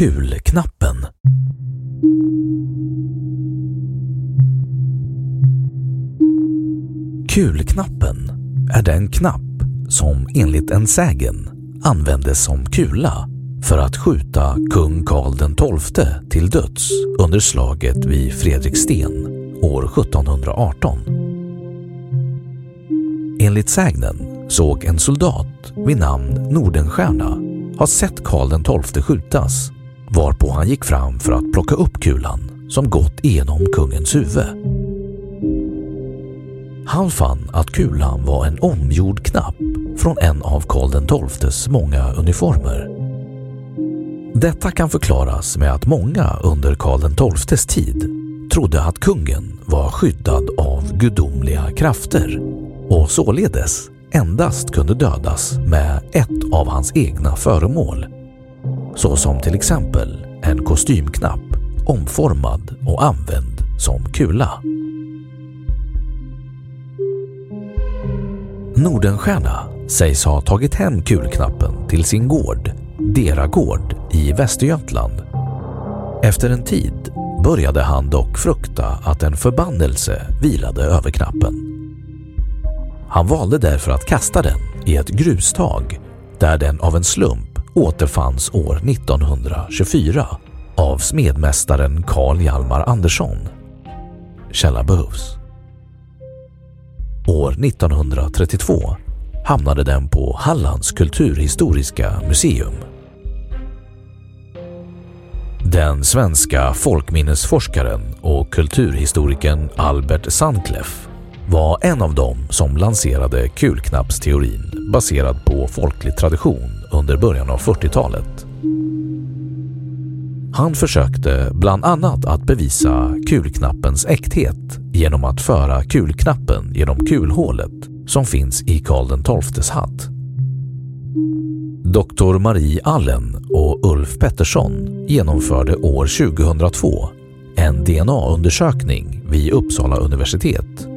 Kul-knappen. Kulknappen är den knapp som enligt en sägen användes som kula för att skjuta kung Karl XII till döds under slaget vid Fredriksten år 1718. Enligt sägnen såg en soldat vid namn Nordenstierna ha sett Karl XII skjutas varpå han gick fram för att plocka upp kulan som gått igenom kungens huvud. Han fann att kulan var en omgjord knapp från en av Karl XIIs många uniformer. Detta kan förklaras med att många under Karl XIIs tid trodde att kungen var skyddad av gudomliga krafter och således endast kunde dödas med ett av hans egna föremål. Såsom till exempel en kostymknapp omformad och använd som kula. Nordenstierna sägs ha tagit hem kulknappen till sin gård, Dera gård i Västergötland. Efter en tid började han dock frukta att en förbannelse vilade över knappen. Han valde därför att kasta den i ett grustag där den av en slump återfanns år 1924 av smedmästaren Carl Hjalmar Andersson. Källa behövs. År 1932 hamnade den på Hallands kulturhistoriska museum. Den svenska folkminnesforskaren och kulturhistorikern Albert Sandkleff var en av dem som lanserade kulknappsteorin baserad på folklig tradition under början av 40-talet. Han försökte bland annat att bevisa kulknappens äkthet genom att föra kulknappen genom kulhålet som finns i Karl XIIs hatt. Dr. Marie Allen och Ulf Pettersson genomförde år 2002 en DNA-undersökning vid Uppsala universitet.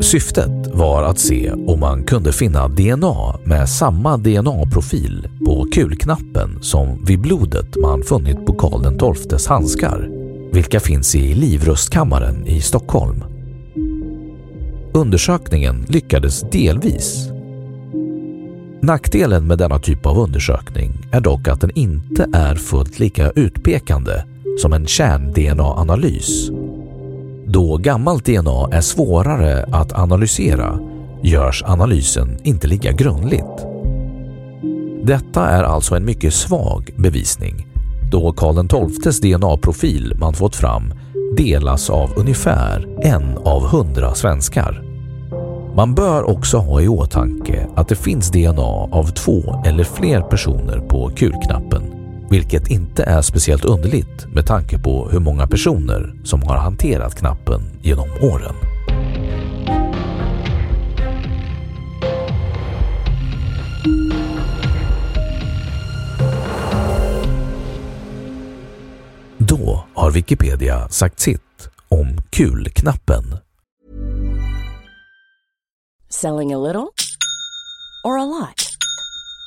Syftet var att se om man kunde finna DNA med samma DNA-profil på kulknappen som vid blodet man funnit på Karl XIIs handskar, vilka finns i livrustkammaren i Stockholm. Undersökningen lyckades delvis. Nackdelen med denna typ av undersökning är dock att den inte är fullt lika utpekande som en kärn-DNA-analys. Då gammalt DNA är svårare att analysera görs analysen inte lika grundligt. Detta är alltså en mycket svag bevisning då Karl XIIs DNA-profil man fått fram delas av ungefär en av hundra svenskar. Man bör också ha i åtanke att det finns DNA av två eller fler personer på kulknappen, vilket inte är speciellt underligt med tanke på hur många personer som har hanterat knappen genom åren. Då har Wikipedia sagt sitt om kulknappen. Selling a little or a lot?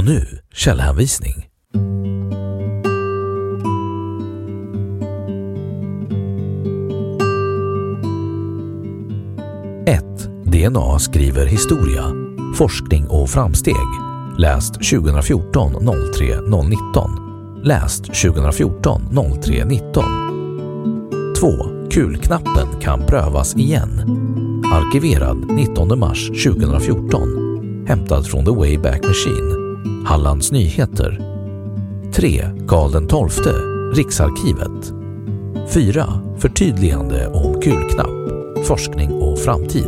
Och nu källhänvisning. DNA skriver historia, forskning och framsteg. Läst 2014 03 019. Läst 2014 03 19. 2. Kulknappen kan prövas igen. Arkiverad 19 mars 2014. Hämtad från The Wayback Machine. Hallands Nyheter. 3. Karl XII, Riksarkivet. 4. Förtydligande om kulknapp, forskning och framtid.